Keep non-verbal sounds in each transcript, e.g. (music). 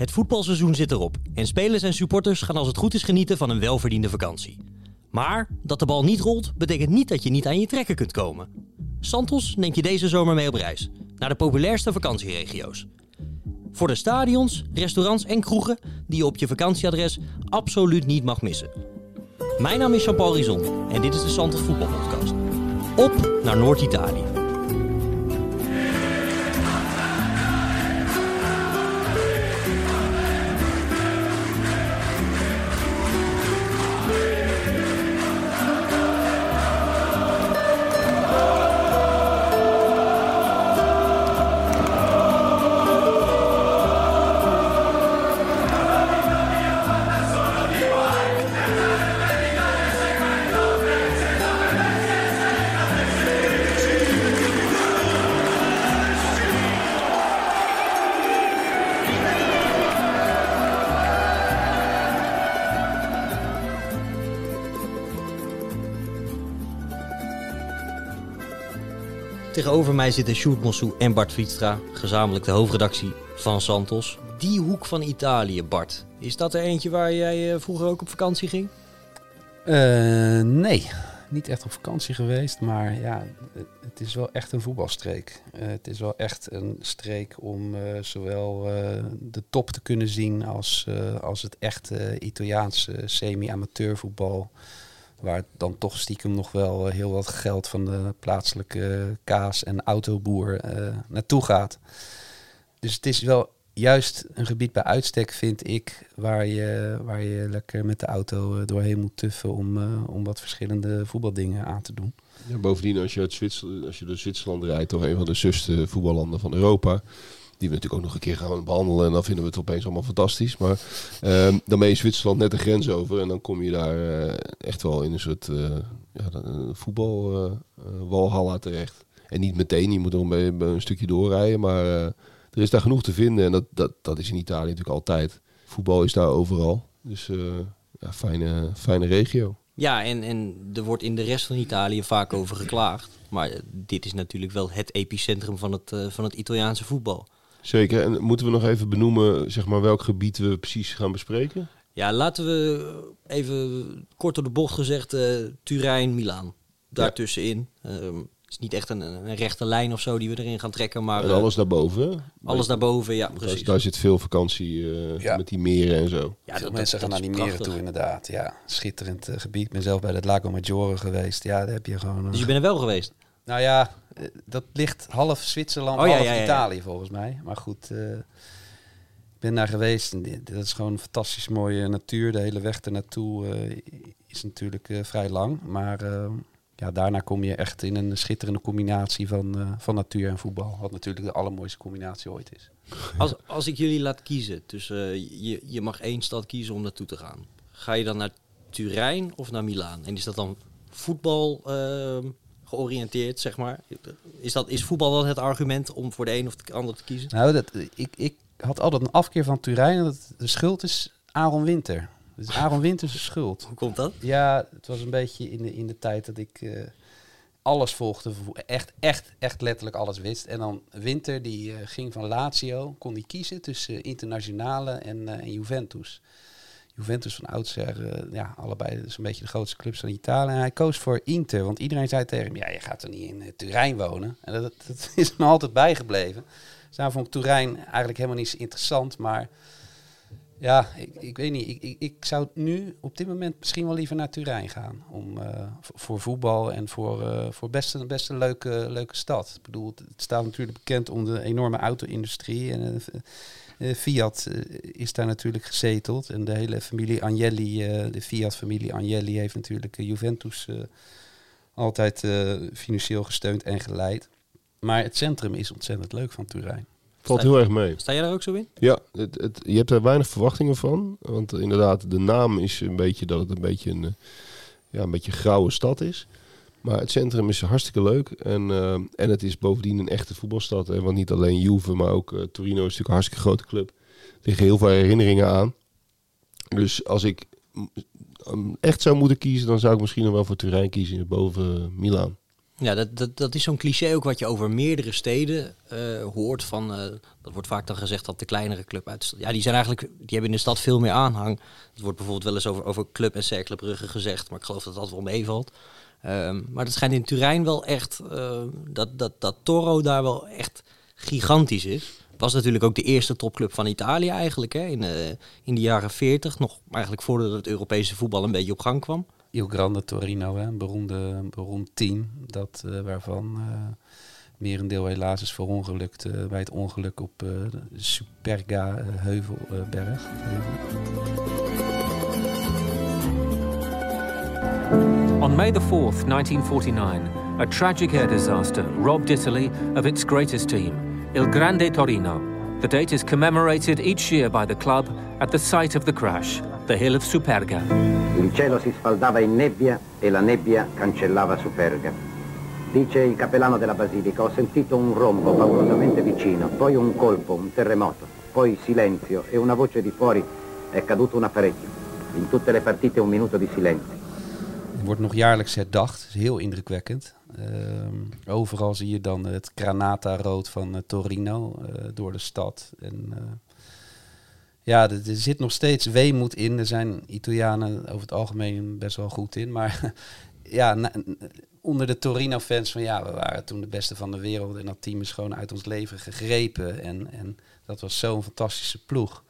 Het voetbalseizoen zit erop en spelers en supporters gaan als het goed is genieten van een welverdiende vakantie. Maar dat de bal niet rolt, betekent niet dat je niet aan je trekken kunt komen. Santos neemt je deze zomer mee op reis naar de populairste vakantieregio's. Voor de stadions, restaurants en kroegen die je op je vakantieadres absoluut niet mag missen. Mijn naam is Jean-Paul Rizon en dit is de Santos Voetbalpodcast. Op naar Noord-Italië. Mij zitten Sjoerd Mossou en Bart Vlietstra, gezamenlijk de hoofdredactie van Santos. Die hoek van Italië, Bart. Is dat er eentje waar jij eh, vroeger ook op vakantie ging? Uh, nee, niet echt op vakantie geweest, maar ja, het is wel echt een voetbalstreek. Uh, het is wel echt een streek om zowel de top te kunnen zien als, als het echte Italiaanse semi-amateurvoetbal. Waar dan toch stiekem nog wel heel wat geld van de plaatselijke kaas- en autoboer naartoe gaat. Dus het is wel juist een gebied bij uitstek, vind ik, waar je, waar je lekker met de auto doorheen moet tuffen om, om wat verschillende voetbaldingen aan te doen. Bovendien, als je, uit Zwitserland, als je door Zwitserland rijdt, toch een van de zuste voetballanden van Europa. Die we natuurlijk ook nog een keer gaan behandelen. En dan vinden we het opeens allemaal fantastisch. Maar uh, dan ben je Zwitserland net de grens over. En dan kom je daar uh, echt wel in een soort uh, ja, voetbalwalhalla terecht. En niet meteen, je moet er een, een stukje doorrijden. Maar er is daar genoeg te vinden. En dat, dat, dat is in Italië natuurlijk altijd. Voetbal is daar overal. Dus ja, fijne, fijne regio. Ja, en, en er wordt in de rest van Italië vaak over geklaagd. Maar dit is natuurlijk wel het epicentrum van het, van het Italiaanse voetbal. Zeker. En moeten we nog even benoemen zeg maar, welk gebied we precies gaan bespreken? Ja, laten we even kort door de bocht gezegd uh, Turijn, Milaan. Daartussenin. Ja. Um, het is niet echt een, een, rechte lijn of zo die we erin gaan trekken. Maar, en alles daarboven? Alles daarboven, ja, precies. Daar, daar zit veel vakantie uh, ja. met die meren en zo. Ja, veel dat, mensen dat, gaan naar die meren toe, inderdaad. Ja, schitterend uh, gebied. Ik ben zelf bij het Lago Maggiore geweest. Ja, daar heb je gewoon... Uh... Dus je bent er wel geweest? Nou ja, dat ligt half Zwitserland, oh, half ja, ja, Italië volgens mij. Maar goed, ik ben daar geweest. En dat is gewoon fantastisch mooie natuur. De hele weg ernaartoe is natuurlijk vrij lang. Maar ja, daarna kom je echt in een schitterende combinatie van, uh, van natuur en voetbal. Wat natuurlijk de allermooiste combinatie ooit is. Als, als ik jullie laat kiezen, dus uh, je, je mag één stad kiezen om naartoe te gaan. Ga je dan naar Turijn of naar Milaan? En is dat dan voetbal uh, georiënteerd, zeg maar? Is, dat, is voetbal dan het argument om voor de een of de ander te kiezen? Nou, dat, ik, ik had altijd een afkeer van Turijn. Dat de schuld is Aaron Winter. Is Aaron Winters schuld. Hoe komt dat? Ja, het was een beetje in de, in de tijd dat ik uh, alles volgde. Echt, echt, echt letterlijk alles wist. En dan Winter, die uh, ging van Lazio, kon die kiezen tussen uh, Internationale en, en, Juventus. Juventus van oudsher, ja, allebei dus een beetje de grootste clubs van Italië. En hij koos voor Inter, want iedereen zei tegen hem, ja, je gaat er niet in Turijn wonen. En dat, dat (laughs) is me altijd bijgebleven. Dus vond ik Turijn eigenlijk helemaal niet zo interessant, maar... Ja, ik, ik weet niet. Ik, ik, ik, zou nu op dit moment misschien wel liever naar Turijn gaan. Om, uh, voor voetbal en voor, uh, voor best, een, best een leuke, leuke stad. Ik bedoel, het staat natuurlijk bekend om de enorme auto-industrie. En uh, Fiat is daar natuurlijk gezeteld. En de hele familie Agnelli, de Fiat-familie Agnelli, heeft natuurlijk Juventus altijd financieel gesteund en geleid. Maar het centrum is ontzettend leuk van Turijn. Valt heel erg mee. Sta jij daar ook zo in? Ja, het, het, je hebt er weinig verwachtingen van. Want inderdaad, de naam is een beetje dat het een beetje een, ja, een beetje grauwe stad is. Maar het centrum is hartstikke leuk. En, uh, en het is bovendien een echte voetbalstad. Hè? Want niet alleen Juve, maar ook uh, Torino is natuurlijk een hartstikke grote club. Er liggen heel veel herinneringen aan. Dus als ik echt zou moeten kiezen, dan zou ik misschien nog wel voor Turijn kiezen boven Milaan. Ja, dat, dat, dat is zo'n cliché ook wat je over meerdere steden uh, hoort. Van, uh, dat wordt vaak dan gezegd dat de kleinere club uit. Ja, die zijn eigenlijk, die hebben in de stad veel meer aanhang. Het wordt bijvoorbeeld wel eens over, over Club en Cercle Brugge gezegd. Maar ik geloof dat dat wel meevalt. Um, maar het schijnt in Turijn wel echt... Uh, dat, dat, dat Toro daar wel echt gigantisch is. Was natuurlijk ook de eerste topclub van Italië eigenlijk. Hè, in, in de jaren 40. Nog eigenlijk voordat het Europese voetbal een beetje op gang kwam. Il Grande Torino, hè, een beroemde, beroemd team, dat, uh, waarvan uh, merendeel helaas is verongelukt uh, bij het ongeluk op de Superga Heuvelberg. On May the 4th, 1949, a tragic air disaster robbed Italy of its greatest team, Il Grande Torino. The date is commemorated each year by the club at the site of the crash, the hill of Superga. Il cielo si spaldava in nebbia e la nebbia cancellava Superga. Dice il capellano della Basilica, ho sentito un rombo paurosamente vicino, poi un colpo, un terremoto, poi silenzio e una voce di fuori, è caduto un apparecchio. In tutte le partite un minuto di silenzio. Wordt nog jaarlijks herdacht, is heel indrukwekkend. Uh, overal zie je dan het granata-rood van uh, Torino uh, door de stad. En ja, er, zit nog steeds weemoed in. Er zijn Italianen over het algemeen best wel goed in. Maar (laughs) ja, onder de Torino-fans van ja, we waren toen de beste van de wereld. En dat team is gewoon uit ons leven gegrepen. En, en dat was zo'n fantastische ploeg.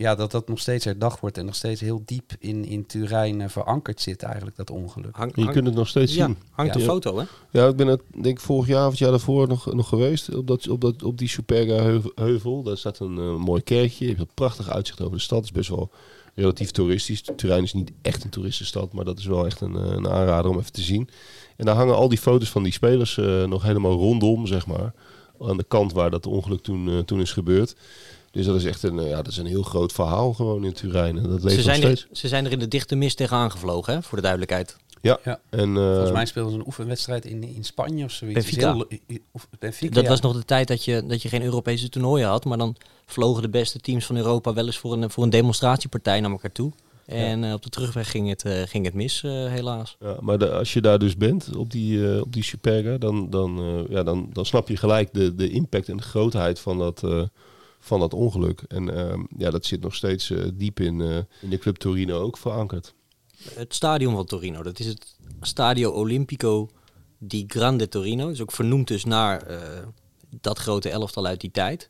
Ja, dat dat nog steeds herdacht wordt en nog steeds heel diep in, in Turijn uh, verankerd zit eigenlijk, dat ongeluk. Hang, je kunt het nog steeds ja, zien. hangt ja. een foto, hè? Ja, ik ben het denk ik vorig jaar of het jaar daarvoor nog, nog geweest op, dat, op, dat, op die Superga heuvel. Daar staat een uh, mooi kerkje, je hebt een prachtig uitzicht over de stad. Het is best wel relatief toeristisch. Turijn is niet echt een toeristenstad, maar dat is wel echt een, een aanrader om even te zien. En daar hangen al die foto's van die spelers uh, nog helemaal rondom, zeg maar. Aan de kant waar dat ongeluk toen, toen is gebeurd. Dus dat is echt een, ja, dat is een heel groot verhaal gewoon in Turijn. En dat leeft ze, zijn nog steeds. er, ze zijn er in de dichte mist tegenaan gevlogen, hè, voor de duidelijkheid. Ja, ja. en uh, volgens mij speelden ze een oefenwedstrijd in, in Spanje of zoiets. Benfica. Heel, of Benfica dat ja. was nog de tijd dat je, dat je geen Europese toernooien had, maar dan vlogen de beste teams van Europa wel eens voor een, voor een demonstratiepartij naar elkaar toe. En uh, op de terugweg ging het, uh, ging het mis, uh, helaas. Ja, maar de, als je daar dus bent, op die, op die Superga, dan, dan, ja, dan, dan snap je gelijk de, de impact en de grootheid van dat, van dat ongeluk. En uh, ja, dat zit nog steeds uh, diep in, uh, in de club Torino ook verankerd. Het stadion van Torino, dat is het Stadio Olimpico di Grande Torino. Dat is ook vernoemd dus naar dat grote elftal uit die tijd.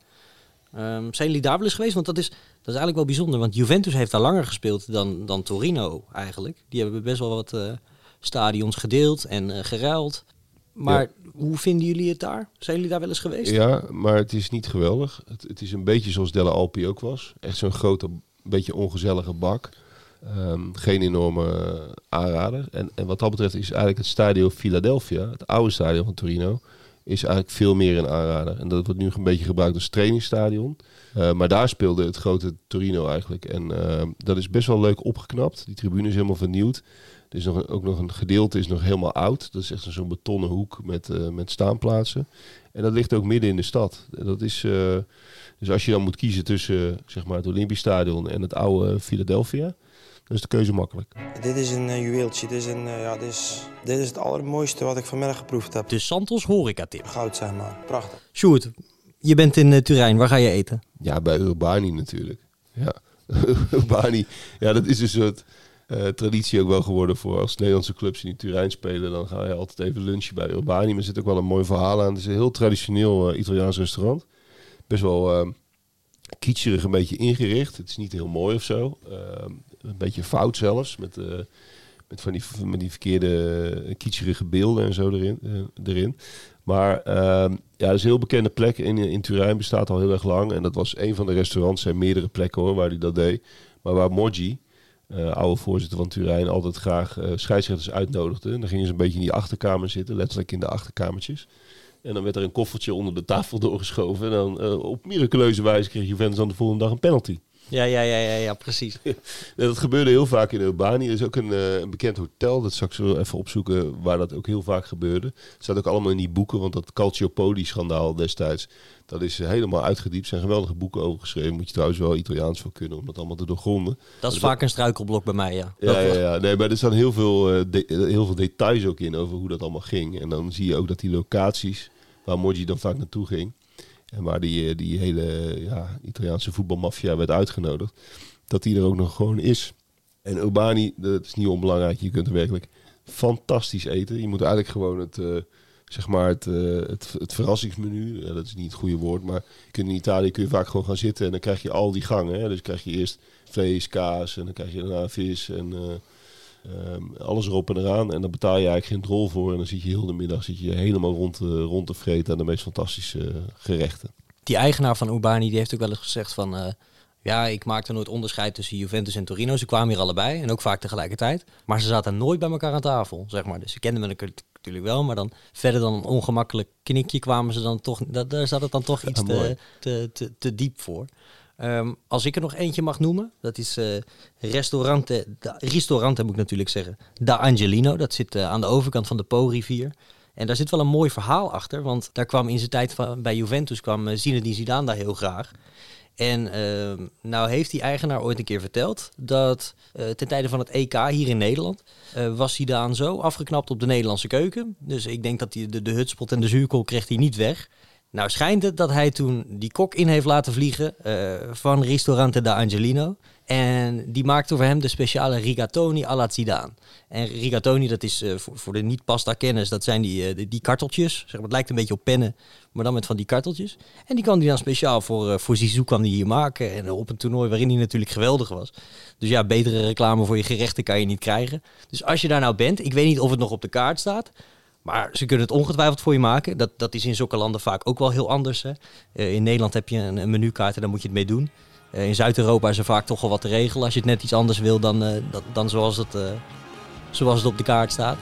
Um, zijn jullie daar wel eens geweest? Want dat is, dat is eigenlijk wel bijzonder. Want Juventus heeft daar langer gespeeld dan, dan Torino eigenlijk. Die hebben best wel wat stadions gedeeld en geruild. Maar ja. hoe vinden jullie het daar? Zijn jullie daar wel eens geweest? Ja, maar het is niet geweldig. Het, het is een beetje zoals Delle Alpi ook was. Echt zo'n grote, beetje ongezellige bak. Um, geen enorme uh, aanrader. En, en wat dat betreft is eigenlijk het Stadio Philadelphia, het oude stadion van Torino, is eigenlijk veel meer een aanrader. En dat wordt nu een beetje gebruikt als trainingsstadion. Uh, maar daar speelde het grote Torino eigenlijk. En uh, dat is best wel leuk opgeknapt. Die tribune is helemaal vernieuwd. Er is nog ook nog een gedeelte is nog helemaal oud. Dat is echt zo'n betonnen hoek met, uh, met staanplaatsen. En dat ligt ook midden in de stad. Dat is, uh, dus als je dan moet kiezen tussen zeg maar, het Olympisch Stadion en het oude Philadelphia, dan is de keuze makkelijk. Dit is een uh, juweeltje. Dit is, een, ja, dit, is, dit is het allermooiste wat ik vanmiddag geproefd heb. De Santos horeca tip. Goud zijn man. Prachtig. Sjoerd, je bent in Turijn. Waar ga je eten? Ja, bij Urbani natuurlijk. Ja, (laughs) Urbani. Ja, dat is een soort... Uh, traditie ook wel geworden voor als Nederlandse clubs in Turijn spelen. Dan ga je altijd even lunchen bij Urbani. Maar er zit ook wel een mooi verhaal aan. Het is een heel traditioneel uh, Italiaans restaurant. Best wel uh, kitscherig een beetje ingericht. Het is niet heel mooi of zo. een beetje fout zelfs. Met, met, van die, met die verkeerde kitscherige beelden en zo erin. erin. Maar ehm, ja, dat is een heel bekende plek in, in Turijn. Bestaat al heel erg lang. En dat was een van de restaurants. Zijn meerdere plekken hoor, waar hij dat deed. Maar waar Moggi... Uh, oude voorzitter van Turijn altijd graag uh, scheidsrechters uitnodigde. En dan gingen ze een beetje in die achterkamer zitten, letterlijk in de achterkamertjes. En dan werd er een koffertje onder de tafel (laughs) doorgeschoven. En dan uh, op miraculeuze wijze kreeg Juventus dan de volgende dag een penalty. Ja, ja, ja, ja, ja precies. (laughs) Dat gebeurde heel vaak in Urbani. Er is ook een, eh, een bekend hotel, dat zal ik zo even opzoeken, waar dat ook heel vaak gebeurde. Het staat ook allemaal in die boeken, want dat Calciopoli-schandaal destijds, dat is helemaal uitgediept. Er zijn geweldige boeken over geschreven. Moet je trouwens wel Italiaans voor kunnen om dat allemaal te doorgronden. Dat is vaak een struikelblok bij mij, ja. Ja, ja, ja. Nee, maar er staan heel veel, eh, de- heel veel details ook in over hoe dat allemaal ging. En dan zie je ook dat die locaties, waar Moggi dan vaak naartoe ging, en waar die, eh, die hele ja, Italiaanse voetbalmafia werd uitgenodigd, dat die er ook nog gewoon is. En Urbani, dat is niet onbelangrijk. Je kunt er werkelijk fantastisch eten. Je moet eigenlijk gewoon het, eh, zeg maar het, eh, het, verrassingsmenu, dat is niet het goede woord, maar in Italië kun je vaak gewoon gaan zitten en dan krijg je al die gangen. Hè. Dus krijg je eerst vlees, kaas en dan krijg je daarna vis en ehm, alles erop en eraan. En dan betaal je eigenlijk geen drol voor en dan zit je heel de middag zit je helemaal rond, eh, rond te vreten aan de meest fantastische eh, gerechten. Die eigenaar van Urbani die heeft ook wel eens gezegd van... eh, ja, ik maakte nooit onderscheid tussen Juventus en Torino. Ze kwamen hier allebei en ook vaak tegelijkertijd. Maar ze zaten nooit bij elkaar aan tafel, zeg maar. Dus ze kenden elkaar natuurlijk wel, maar dan verder dan een ongemakkelijk knikje kwamen ze dan toch... Daar zat het dan toch iets te, te, te diep voor. Ehm, als ik er nog eentje mag noemen, dat is eh Restaurante, da, moet ik natuurlijk zeggen, Da Angelino. Dat zit eh, aan de overkant van de Po-rivier. En daar zit wel een mooi verhaal achter, want daar kwam in zijn tijd van, bij Juventus kwam eh, Zinedine Zidane daar heel graag. En ehm, nou heeft die eigenaar ooit een keer verteld dat ten tijde van het EK hier in Nederland was Zidane zo afgeknapt op de Nederlandse keuken. Dus ik denk dat hij de, de hutspot en de zuurkool kreeg hij niet weg. Nou schijnt het dat hij toen die kok in heeft laten vliegen eh, van Ristorante da Angelino. En die maakte voor hem de speciale rigatoni alla Zidane. En rigatoni, dat is eh, voor, voor de niet-pasta kenners, dat zijn die, eh, die, die karteltjes. Zeg maar, het lijkt een beetje op pennen, maar dan met van die karteltjes. En die kwam hij dan speciaal voor, eh, voor Zizou kwam die hier maken. En op een toernooi waarin hij natuurlijk geweldig was. Dus ja, betere reclame voor je gerechten kan je niet krijgen. Dus als je daar nou bent, ik weet niet of het nog op de kaart staat. Maar ze kunnen het ongetwijfeld voor je maken. Dat, dat is in zulke landen vaak ook wel heel anders. Hè. Eh, in Nederland heb je een, menukaart en daar moet je het mee doen. Eh, in Zuid-Europa is er vaak toch wel wat te regelen als je het net iets anders wil dan, eh, dan, zoals, het, zoals het op de kaart staat.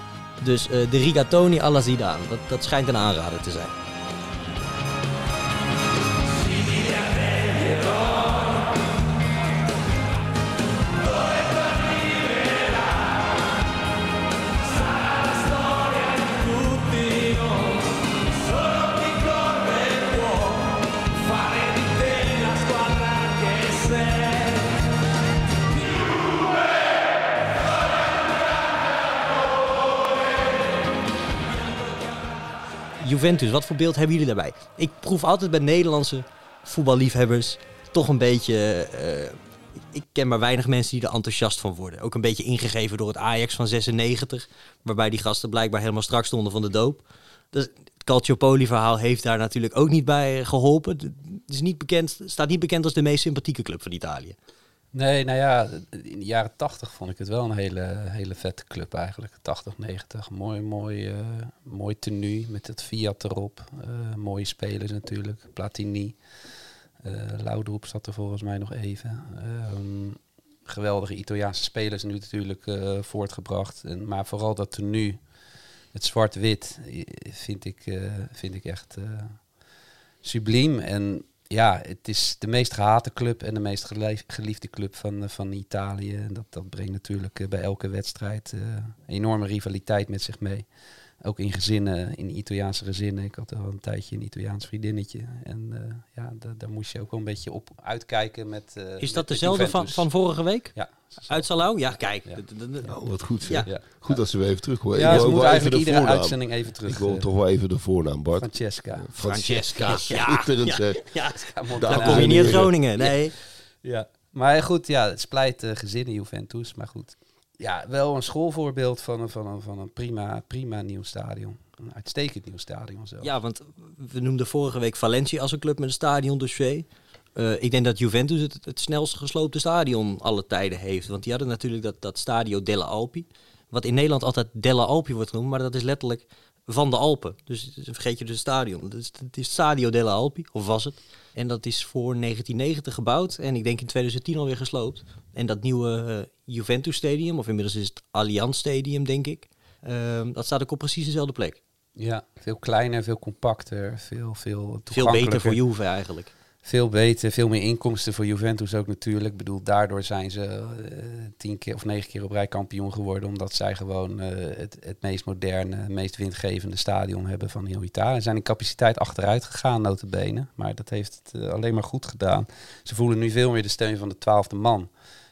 Dus de rigatoni alla Zidane, dat, dat schijnt een aanrader te zijn. Juventus, wat voor beeld hebben jullie daarbij? Ik proef altijd bij Nederlandse voetballiefhebbers toch een beetje... eh, ik ken maar weinig mensen die er enthousiast van worden. Ook een beetje ingegeven door het Ajax van 96, waarbij die gasten blijkbaar helemaal strak stonden van de doop. Dus het Calciopoli-verhaal heeft daar natuurlijk ook niet bij geholpen. Het is niet bekend, staat niet bekend als de meest sympathieke club van Italië. Nee, nou ja, in de jaren tachtig vond ik het wel een hele, hele vette club eigenlijk. 80, 90. Mooi, mooi, eh, mooi tenue met het Fiat erop. Eh, mooie spelers natuurlijk. Platini. Eh Laudrup zat er volgens mij nog even. Ehm, geweldige Italiaanse spelers nu natuurlijk voortgebracht. En, maar vooral dat tenue, het zwart-wit, vind ik, vind ik echt subliem. En ja, het is de meest gehate club en de meest gelief- geliefde club van, eh, van Italië. En dat, dat brengt natuurlijk eh, bij elke wedstrijd eh, enorme rivaliteit met zich mee. Ook in gezinnen, in Italiaanse gezinnen. Ik had al een tijdje een Italiaans vriendinnetje. En eh, ja, da- daar moest je ook wel een beetje op uitkijken met eh, Is dat met dezelfde van, van vorige week? Ja. Uit Salau? Ja, kijk. Ja. Oh, wat goed. Ja. Goed dat ze weer even terug. Ja, ook moeten eigenlijk de iedere voornaam. uitzending even terug. Ik wil eh, toch wel even de voornaam, Bart. Francesca. Francesca. (laughs) Ja, Schitterend, ja, zeg. ja. Ja, Daar Dan kom je niet uit. Groningen. Nee. Ja. Maar goed, ja, het splijt gezinnen Juventus. Maar goed. Ja, wel een schoolvoorbeeld van een, van een, van een prima, prima nieuw stadion. Een uitstekend nieuw stadion zelf. Ja, want we noemden vorige week Valencia als een club met een stadiondossier. Eh ik denk dat Juventus het, het snelst gesloopte stadion alle tijden heeft. Want die hadden natuurlijk dat, dat Stadio delle Alpi. Wat in Nederland altijd Delle Alpi wordt genoemd, maar dat is letterlijk van de Alpen. Dus vergeet je dus het stadion. Dus het is Stadio delle Alpi, of was het. En dat is voor 1990 gebouwd en ik denk in 2010 alweer gesloopt. En dat nieuwe eh, Juventus Stadium, of inmiddels is het Allianz Stadium, denk ik. ehm, dat staat ook op precies dezelfde plek. Ja, veel kleiner, veel compacter, veel, veel Veel beter voor Juve eigenlijk. Veel beter, veel meer inkomsten voor Juventus ook natuurlijk. Ik bedoel, daardoor zijn ze eh, tien keer of negen keer op rij kampioen geworden. Omdat zij gewoon eh, het, het meest moderne, meest windgevende stadion hebben van heel Italië. Ze zijn in capaciteit achteruit gegaan, notabene. Maar dat heeft het alleen maar goed gedaan. Ze voelen nu veel meer de steun van de twaalfde man.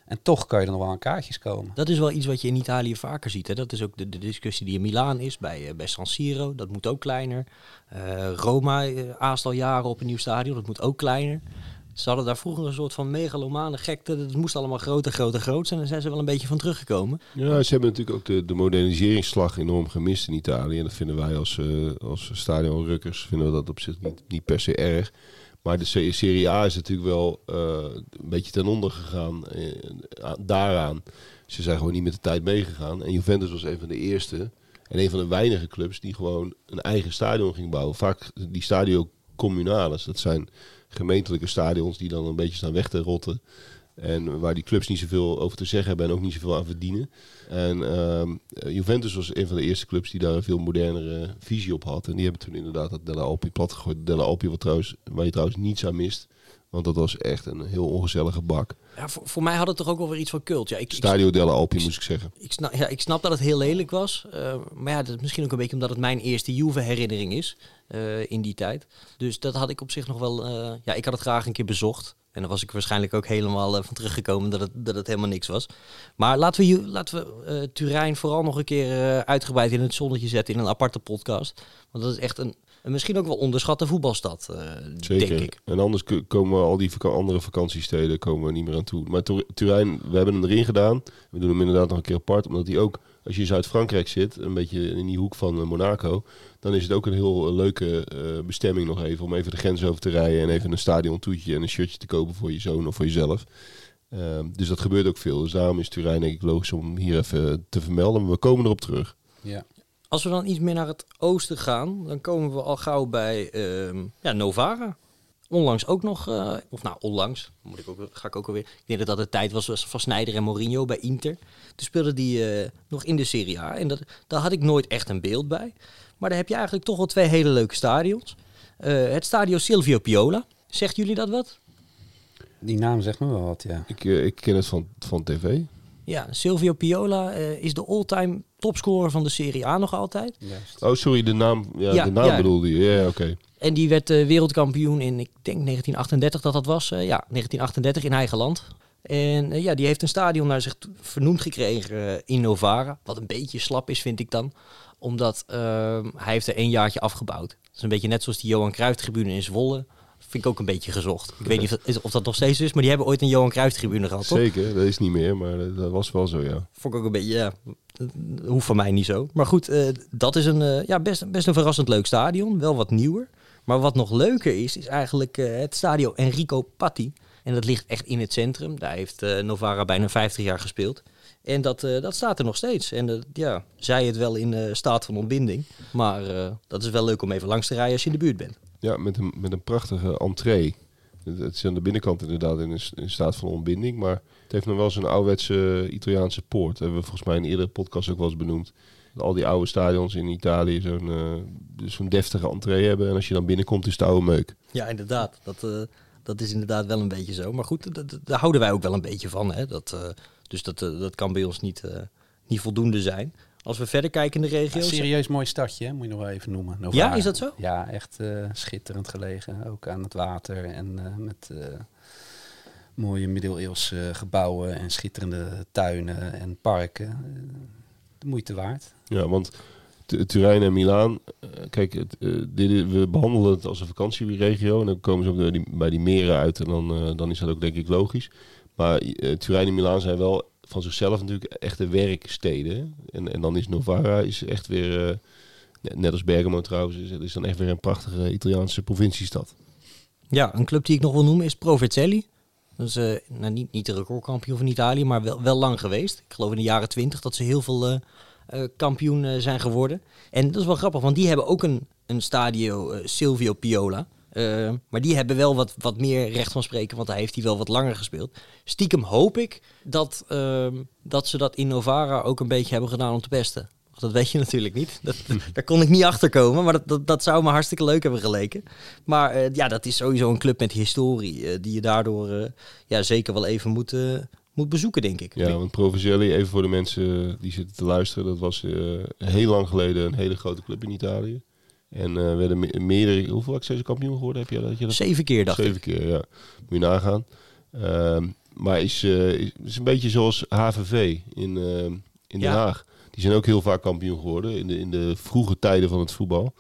En toch kan je er nog wel aan kaartjes komen. Dat is wel iets wat je in Italië vaker ziet. Hè? Dat is ook de, de discussie die in Milaan is, bij, eh, bij San Siro. Dat moet ook kleiner. Eh, Roma uh, aast al jaren op een nieuw stadion. Dat moet ook kleiner. Ze hadden daar vroeger een soort van megalomane gekte. Het moest allemaal groter, groter, groot zijn. En daar zijn ze wel een beetje van teruggekomen. Ja, ze hebben natuurlijk ook de, de moderniseringsslag enorm gemist in Italië. En dat vinden wij als, uh, als stadionrukkers vinden we dat op zich niet, niet per se erg. Maar de Serie A is natuurlijk wel uh, een beetje ten onder gegaan uh, daaraan. Ze zijn gewoon niet met de tijd meegegaan. En Juventus was een van de eerste en een van de weinige clubs die gewoon een eigen stadion ging bouwen. Vaak die stadio communales, dat zijn gemeentelijke stadions die dan een beetje staan weg te rotten. En waar die clubs niet zoveel over te zeggen hebben en ook niet zoveel aan verdienen. En uh, Juventus was een van de eerste clubs die daar een veel modernere visie op had. En die hebben toen inderdaad dat Della Alpi plat gegooid. Della Alpi wat trouwens, waar je trouwens niets aan mist. Want dat was echt een heel ongezellige bak. Ja, voor, voor mij had het toch ook wel weer iets van cult. Ja, ik, Stadio Della Alpi, moest ik zeggen. Ik snap, ja, ik snap dat het heel lelijk was. Uh, maar ja, dat is misschien ook een beetje omdat het mijn eerste Juve-herinnering is uh, in die tijd. Dus dat had ik op zich nog wel... Uh, ja, ik had het graag een keer bezocht. En dan was ik waarschijnlijk ook helemaal uh, van teruggekomen dat het, dat het helemaal niks was. Maar laten we, laten we uh, Turijn vooral nog een keer uh, uitgebreid in het zonnetje zetten in een aparte podcast. Want dat is echt een, een misschien ook wel onderschatte voetbalstad, Zeker. denk ik. En anders komen al die vaka andere vakantiesteden komen we niet meer aan toe. Maar Turijn, we hebben hem erin gedaan. We doen hem inderdaad nog een keer apart, omdat hij ook als je in Zuid-Frankrijk zit, een beetje in die hoek van uh, Monaco, dan is het ook een heel uh, leuke uh, bestemming nog even om even de grens over te rijden en even een stadion toetje en een shirtje te kopen voor je zoon of voor jezelf. Ehm, dus dat gebeurt ook veel. Dus daarom is Turijn denk ik logisch om hier even te vermelden. Maar we komen erop terug. Ja. Als we dan iets meer naar het oosten gaan, dan komen we al gauw bij ehm, ja, Novara onlangs ook nog, uh, of nou onlangs, moet ik ook, ga ik ook alweer. Ik denk dat dat de tijd was van Snyder en Mourinho bij Inter. Toen speelde die uh, nog in de Serie A en dat, daar had ik nooit echt een beeld bij. Maar daar heb je eigenlijk toch wel twee hele leuke stadions. Uh, het stadio Silvio Piola, zegt jullie dat wat? Die naam zegt me wel wat, ja. Ik, ik ken het van, van tv. Ja, Silvio Piola is de all-time topscorer van de Serie A nog altijd. Juist. Oh, sorry, de naam, ja, Ja, de naam ja. bedoelde je. Ja, oké. En die werd uh, wereldkampioen in, ik denk 1938 dat dat was. Uh, ja, 1938 in eigen land. En uh, ja, die heeft een stadion naar zich vernoemd gekregen in Novara. Wat een beetje slap is, vind ik dan. Omdat ehm, hij heeft er één jaartje afgebouwd. Dat is een beetje net zoals die Johan Cruijff-tribune in Zwolle. Vind ik ook een beetje gezocht. Ik weet niet of dat, of dat nog steeds is, maar die hebben ooit een Johan Cruijff-tribune gehad, toch? Zeker, dat is niet meer, maar dat was wel zo, ja. Vond ik ook een beetje, ja, hoeft van mij niet zo. Maar goed, uh, dat is een, uh, ja, best, best een verrassend leuk stadion. Wel wat nieuwer. Maar wat nog leuker is, is eigenlijk uh, het stadio Enrico Patti. En dat ligt echt in het centrum. Daar heeft Novara bijna 50 jaar gespeeld. En dat, uh, dat staat er nog steeds. En ja, zij het wel in staat van ontbinding. Maar dat is wel leuk om even langs te rijden als je in de buurt bent. Ja, met een, met een prachtige entree. Het, is aan de binnenkant inderdaad in, in staat van ontbinding. Maar het heeft nog wel zo'n ouderwetse Italiaanse poort. Dat hebben we volgens mij in een eerdere podcast ook wel eens benoemd al die oude stadions in Italië zo'n uh, zo'n deftige entree hebben. En als je dan binnenkomt, is het oude meuk. Ja, inderdaad. Dat, uh, dat is inderdaad wel een beetje zo. Maar goed, daar houden wij ook wel een beetje van. Hè? Dat, uh, dus dat, dat kan bij ons niet, niet voldoende zijn. Als we verder kijken in de regio. Ja, serieus mooi stadje, hè? moet je nog wel even noemen. Novara. Ja, is dat zo? Ja, echt schitterend gelegen. Ook aan het water en met mooie middeleeuwse gebouwen en schitterende tuinen en parken de moeite waard. Ja, want Turijn en Milaan, uh, kijk, het, uh, dit, we behandelen het als een vakantieregio en dan komen ze ook bij die, bij die meren uit en dan, uh, dan is dat ook denk ik logisch. Maar Turijn en Milaan zijn wel van zichzelf natuurlijk echte werksteden. En, en dan is Novara is echt weer, net als Bergamo trouwens, is, is dan echt weer een prachtige Italiaanse provinciestad. Ja, een club die ik nog wil noemen is Provercelli. Dat is uh, nou, niet, niet de recordkampioen van Italië, maar wel, wel lang geweest. Ik geloof in de jaren twintig dat ze heel veel uh, kampioen zijn geworden. En dat is wel grappig, want die hebben ook een, een stadio Silvio Piola. Maar die hebben wel wat, wat meer recht van spreken, want hij heeft hij wel wat langer gespeeld. Stiekem hoop ik dat, ehm, dat ze dat in Novara ook een beetje hebben gedaan om te pesten. Dat weet je (laughs) natuurlijk niet. Dat, (laughs) daar kon ik niet achter komen, maar dat, dat, dat zou me hartstikke leuk hebben geleken. Maar eh, ja, dat is sowieso een club met historie, eh, die je daardoor eh, ja, zeker wel even moet, moet bezoeken, denk ik. Ja, want Proviselli, even voor de mensen die zitten te luisteren, dat was heel lang geleden een hele grote club in Italië. En eh werden me- meerdere, hoeveel accessie kampioen geworden heb je dat? Je dat Zeven keer, dacht Zeven ik. keer, ja. Moet je nagaan. Ehm, maar is, eh, is, is een beetje zoals HVV in, eh, in Den Ja. Haag. Die zijn ook heel vaak kampioen geworden in de, in de vroege tijden van het voetbal.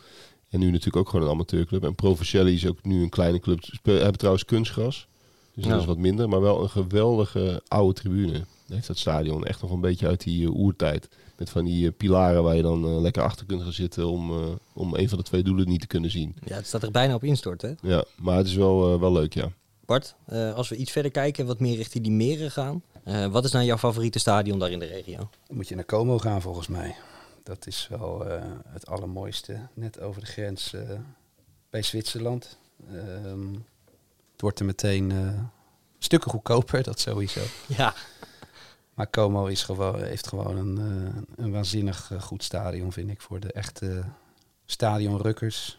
En nu natuurlijk ook gewoon een amateurclub. En Provicelli is ook nu een kleine club. Ze hebben trouwens kunstgras. Dus dat is wat minder. Maar wel een geweldige oude tribune. Heeft dat stadion echt nog een beetje uit die oertijd. Met van die eh, pilaren waar je dan eh, lekker achter kunt gaan zitten om, eh, om een van de twee doelen niet te kunnen zien. Ja, het staat er bijna op instort, hè? Ja, maar het is wel, eh, wel leuk, ja. Bart, eh, als we iets verder kijken en wat meer richting die meren gaan. eh, wat is nou jouw favoriete stadion daar in de regio? Dan moet je naar Como gaan volgens mij. Dat is wel eh, het allermooiste. Net over de grens eh, bij Zwitserland. Ehm, het wordt er meteen eh, stukken goedkoper, dat sowieso. Ja, Maar Como is gewoon, heeft gewoon een, eh, een waanzinnig eh, goed stadion, vind ik, voor de echte stadionrukkers.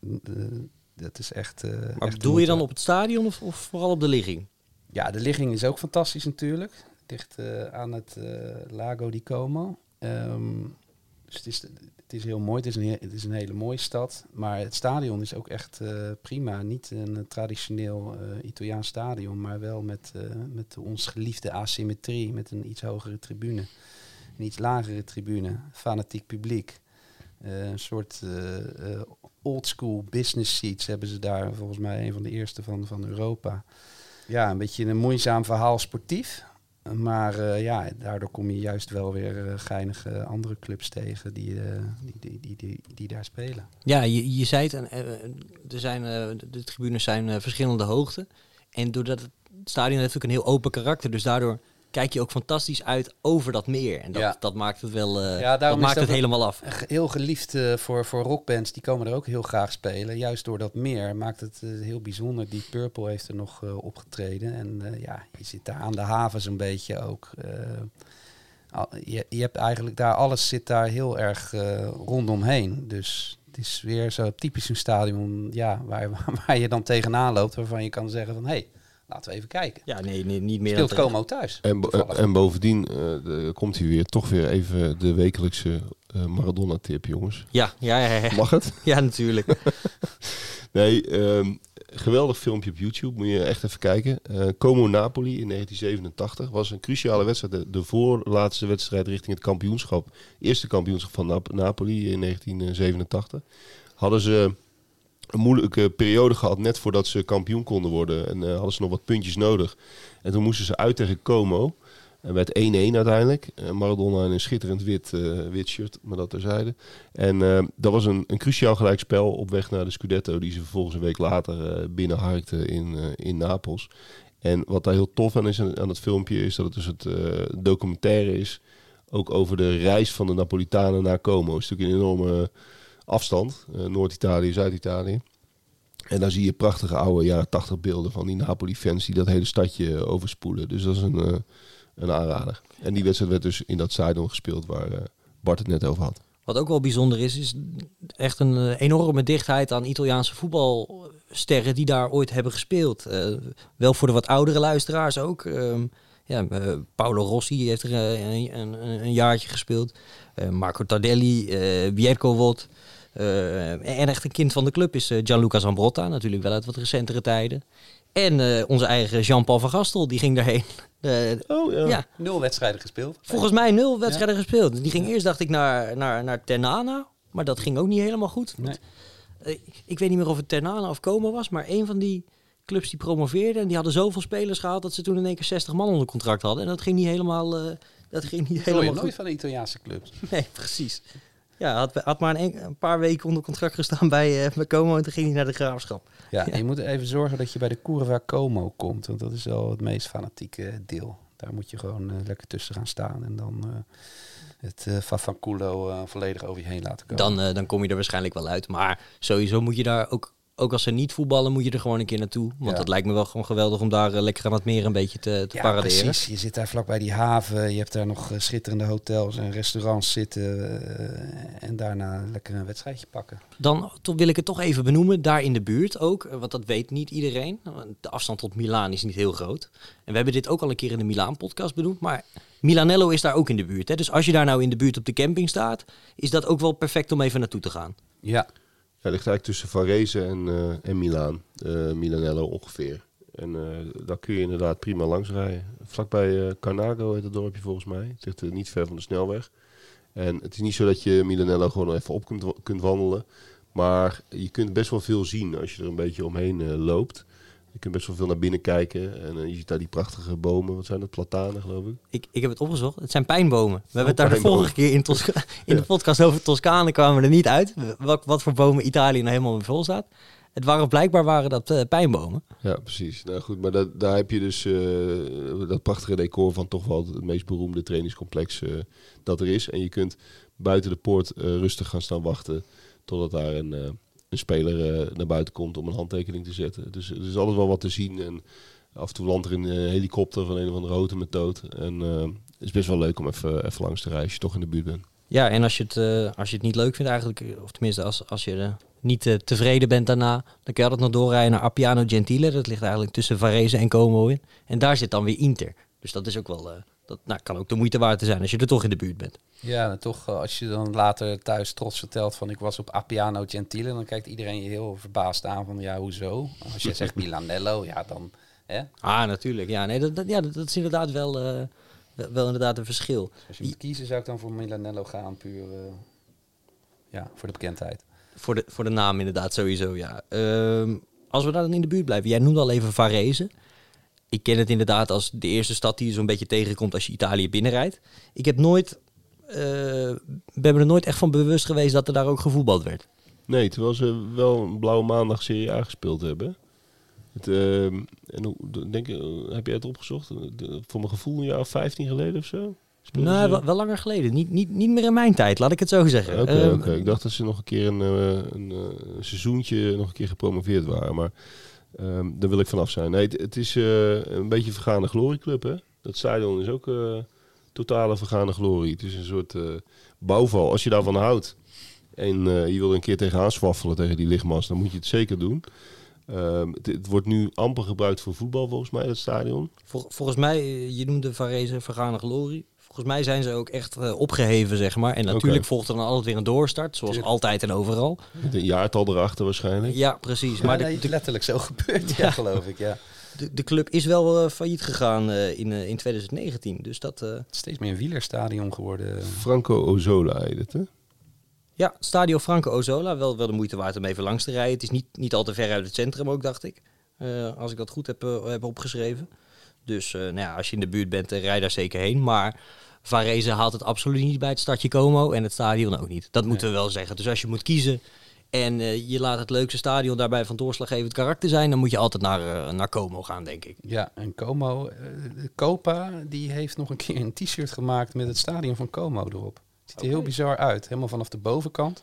Eh, dat is echt. maar echt bedoel je dan op het stadion of, of vooral op de ligging? Ja, de ligging is ook fantastisch natuurlijk. Dicht aan het Lago di Como. Ehm, dus het is, het is heel mooi. Het is, een, he- het is een hele mooie stad. Maar het stadion is ook echt eh, prima. Niet een eh, traditioneel eh, Italiaans stadion, maar wel met, eh, met ons geliefde asymmetrie. Met een iets hogere tribune. Een iets lagere tribune. Fanatiek publiek. Een soort eh, oldschool business seats hebben ze daar. Volgens mij een van de eerste van, van Europa. Ja, een beetje een moeizaam verhaal sportief. Maar eh, ja, daardoor kom je juist wel weer eh, geinige andere clubs tegen die, eh, die, die, die, die, die daar spelen. Ja, je, je zei het, er zijn, de- tribunes zijn verschillende hoogten. En doordat het stadion heeft ook een heel open karakter, dus daardoor kijk je ook fantastisch uit over dat meer. En dat, Ja. dat maakt het wel, eh, Ja, dat maakt het helemaal af. Heel geliefd eh, voor, voor rockbands, die komen er ook heel graag spelen. Juist door dat meer maakt het eh, heel bijzonder. Die Purple heeft er nog opgetreden. En ja, je zit daar aan de havens een beetje ook. al- je, je hebt eigenlijk daar, alles zit daar heel erg rondomheen. Dus het is weer zo typisch een stadion ja, waar, (laughs) waar je dan tegenaan loopt. Waarvan je kan zeggen van, hé, hey, laten we even kijken. Ja, nee, nee niet meer Speelt. Como thuis. En, bo- en bovendien eh, de- komt hij weer toch weer even de wekelijkse eh, Maradona-tip, jongens. Ja, ja, ja, ja. Mag het? (laughs) ja, natuurlijk. (laughs) Nee, ehm, geweldig filmpje op YouTube. Moet je echt even kijken. Eh, Como Napoli in 1987 was een cruciale wedstrijd. De, de voorlaatste wedstrijd richting het kampioenschap. Eerste kampioenschap van Nap- Napoli in 1987. Hadden ze een moeilijke periode gehad net voordat ze kampioen konden worden. En eh, hadden ze nog wat puntjes nodig. En toen moesten ze uit tegen Como. En werd 1-1 uiteindelijk. Eh, Maradona in een schitterend wit, eh, wit shirt, maar dat terzijde. En dat was een, een cruciaal gelijkspel op weg naar de Scudetto... die ze vervolgens een week later eh binnenharkten in, in Napels. En wat daar heel tof aan is aan, het filmpje... is dat het dus het documentaire is... ook over de reis van de Napolitanen naar Como. Het is natuurlijk een enorme afstand. eh, Noord-Italië, Zuid-Italië. En daar zie je prachtige oude jaren 80 beelden van die Napoli-fans... die dat hele stadje overspoelen. Dus dat is een, eh, een aanrader. En die wedstrijd werd dus in dat stadion gespeeld... waar eh, Bart het net over had. Wat ook wel bijzonder is, is echt een eh, enorme dichtheid aan Italiaanse voetbalsterren die daar ooit hebben gespeeld. Eh, wel voor de wat oudere luisteraars ook. Ehm, ja, eh, Paolo Rossi heeft er eh, een, een, een jaartje gespeeld. Eh, Marco Tardelli, eh Bierko Wot. Eh, en echt een kind van de club is eh, Gianluca Zambrotta, natuurlijk wel uit wat recentere tijden. En eh, onze eigen Jean-Paul van Gastel, die ging daarheen. (laughs) Oh ja, Nul wedstrijden gespeeld. Volgens mij nul wedstrijden gespeeld. Die ging eerst, dacht ik, naar, naar, naar Ternana. Maar dat ging ook niet helemaal goed. Nee. Ik weet niet meer of het Ternana of Como was. Maar een van die clubs die promoveerden. En die hadden zoveel spelers gehaald dat ze toen in één keer 60 man onder contract hadden. En dat ging niet helemaal, eh, dat ging niet Dat hoor je helemaal nooit goed. van de Italiaanse clubs. Nee, precies. Ja, had, had maar een, een paar weken onder contract gestaan bij, eh, bij Como. En toen ging hij naar de graafschap. Ja, je moet even zorgen dat je bij de Curva Como komt. Want dat is wel het meest fanatieke deel. Daar moet je gewoon eh, lekker tussen gaan staan. En dan eh, het uh, Fafanculo volledig over je heen laten komen. Dan, dan kom je er waarschijnlijk wel uit. Maar sowieso moet je daar ook ook als ze niet voetballen, moet je er gewoon een keer naartoe. Want Ja. het lijkt me wel gewoon geweldig om daar eh, lekker aan het meer een beetje te, te Ja, paraderen. precies. Je zit daar vlakbij die haven. Je hebt daar nog eh, schitterende hotels en restaurants zitten. eh, en daarna lekker een wedstrijdje pakken. Dan wil ik het toch even benoemen, daar in de buurt ook, want dat weet niet iedereen. De afstand tot Milaan is niet heel groot. En we hebben dit ook al een keer in de Milaan-podcast benoemd, maar Milanello is daar ook in de buurt. Hè? Dus als je daar nou in de buurt op de camping staat, is dat ook wel perfect om even naartoe te gaan. Ja, Ja, ligt eigenlijk tussen Varese en, eh, en Milaan. eh, Milanello ongeveer. En eh, daar kun je inderdaad prima langs rijden. Vlakbij Carnago heet het dorpje volgens mij. Het ligt niet ver van de snelweg. En het is niet zo dat je Milanello gewoon even op kunt, kunt wandelen. Maar je kunt best wel veel zien als je er een beetje omheen loopt. Je kunt best wel veel naar binnen kijken. En eh, je ziet daar die prachtige bomen. Wat zijn dat? Platanen geloof ik. Ik, ik heb het opgezocht. Het zijn pijnbomen. We hebben het daar de vorige keer in, Tosca in de podcast over Toscane kwamen we er niet uit. Wat, wat voor bomen Italië nou helemaal vol staat. Het waren blijkbaar waren dat eh, pijnbomen. Ja, precies. Nou goed, maar dat, daar heb je dus eh, dat prachtige decor van toch wel het meest beroemde trainingscomplex dat er is. En je kunt buiten de poort rustig gaan staan wachten totdat daar een, een speler eh, naar buiten komt om een handtekening te zetten. Dus er is altijd wel wat te zien en af en toe landt er een eh, helikopter van een of andere auto met dood. En eh, het is best wel leuk om even, even langs te rijden als je toch in de buurt bent. Ja, en als je het, eh, als je het niet leuk vindt eigenlijk, eh, of tenminste als, als je eh, niet eh, tevreden bent daarna, dan kun je altijd nog doorrijden naar Appiano Gentile. Dat ligt eigenlijk tussen Varese en Como in. En daar zit dan weer Inter. Dus dat is ook wel, eh, dat nou, kan ook de moeite waard zijn als je er toch in de buurt bent. ja en toch eh, als je dan later thuis trots vertelt van ik was op Appiano Gentile. Dan kijkt iedereen je heel verbaasd aan van ja, hoezo? Als je zegt (laughs) Milanello, ja dan... Hè? Ah, natuurlijk. Ja, nee, dat, dat, ja, dat, dat is inderdaad wel, eh, wel, wel inderdaad een verschil. Als je moet kiezen zou ik dan voor Milanello gaan, puur eh, ja, voor de bekendheid. Voor de, voor de naam inderdaad sowieso, ja. Ehm, als we dan in de buurt blijven. Jij noemde al even Varese. Ik ken het inderdaad als de eerste stad die je zo'n beetje tegenkomt als je Italië binnenrijdt. Ik heb nooit... eh, ben me er nooit echt van bewust geweest dat er daar ook gevoetbald werd. Nee, terwijl ze wel een blauwe maandag Serie A gespeeld hebben. Het, ehm, en hoe, denk je, heb jij het opgezocht? Voor mijn gevoel een jaar of 15 geleden of zo? Speelden Nou, wel, wel langer geleden. Niet, niet, niet meer in mijn tijd, laat ik het zo zeggen. Oké, Ehm, oké. Ik dacht dat ze nog een keer een, eh, een, eh, een seizoentje nog een keer gepromoveerd waren. Maar ehm, daar wil ik vanaf zijn. Nee, het, is eh, een beetje een vergaande glorieclub, hè? Dat stadion is ook eh, totale vergaande glorie. Het is een soort eh, bouwval. Als je daarvan houdt en je wil een keer tegenaan zwaffelen tegen die lichtmast, dan moet je het zeker doen. Ehm, het, wordt nu amper gebruikt voor voetbal, volgens mij, dat stadion. Vol- volgens mij, je noemde Varese vergane glorie. Volgens mij zijn ze ook echt eh, opgeheven, zeg maar. En natuurlijk volgt er dan altijd weer een doorstart, zoals Tuurlijk. altijd en overal. Met een jaartal erachter waarschijnlijk. Ja, precies. Maar nee, de, letterlijk zo gebeurd, ja, (laughs) Ja. geloof ik. Ja. de, de club is wel eh, failliet gegaan eh, in, in 2019. Dus dat... eh, Steeds meer een wielerstadion geworden. Franco Ozola heet het, hè? ja, Stadio Franco Ozola, wel, wel de moeite waard om even langs te rijden. Het is niet, niet al te ver uit het centrum ook, dacht ik. Eh, als ik dat goed heb, heb opgeschreven. Dus eh, nou ja, als je in de buurt bent, eh, rij daar zeker heen. Maar Varese haalt het absoluut niet bij het stadje Como en het stadion ook niet. Dat moeten we wel zeggen. Dus als je moet kiezen en eh, je laat het leukste stadion daarbij van doorslaggevend karakter zijn, dan moet je altijd naar, naar Como gaan, denk ik. Ja, en Como, Copa, die heeft nog een keer een t-shirt gemaakt met het stadion van Como erop. Ziet er heel bizar uit, helemaal vanaf de bovenkant.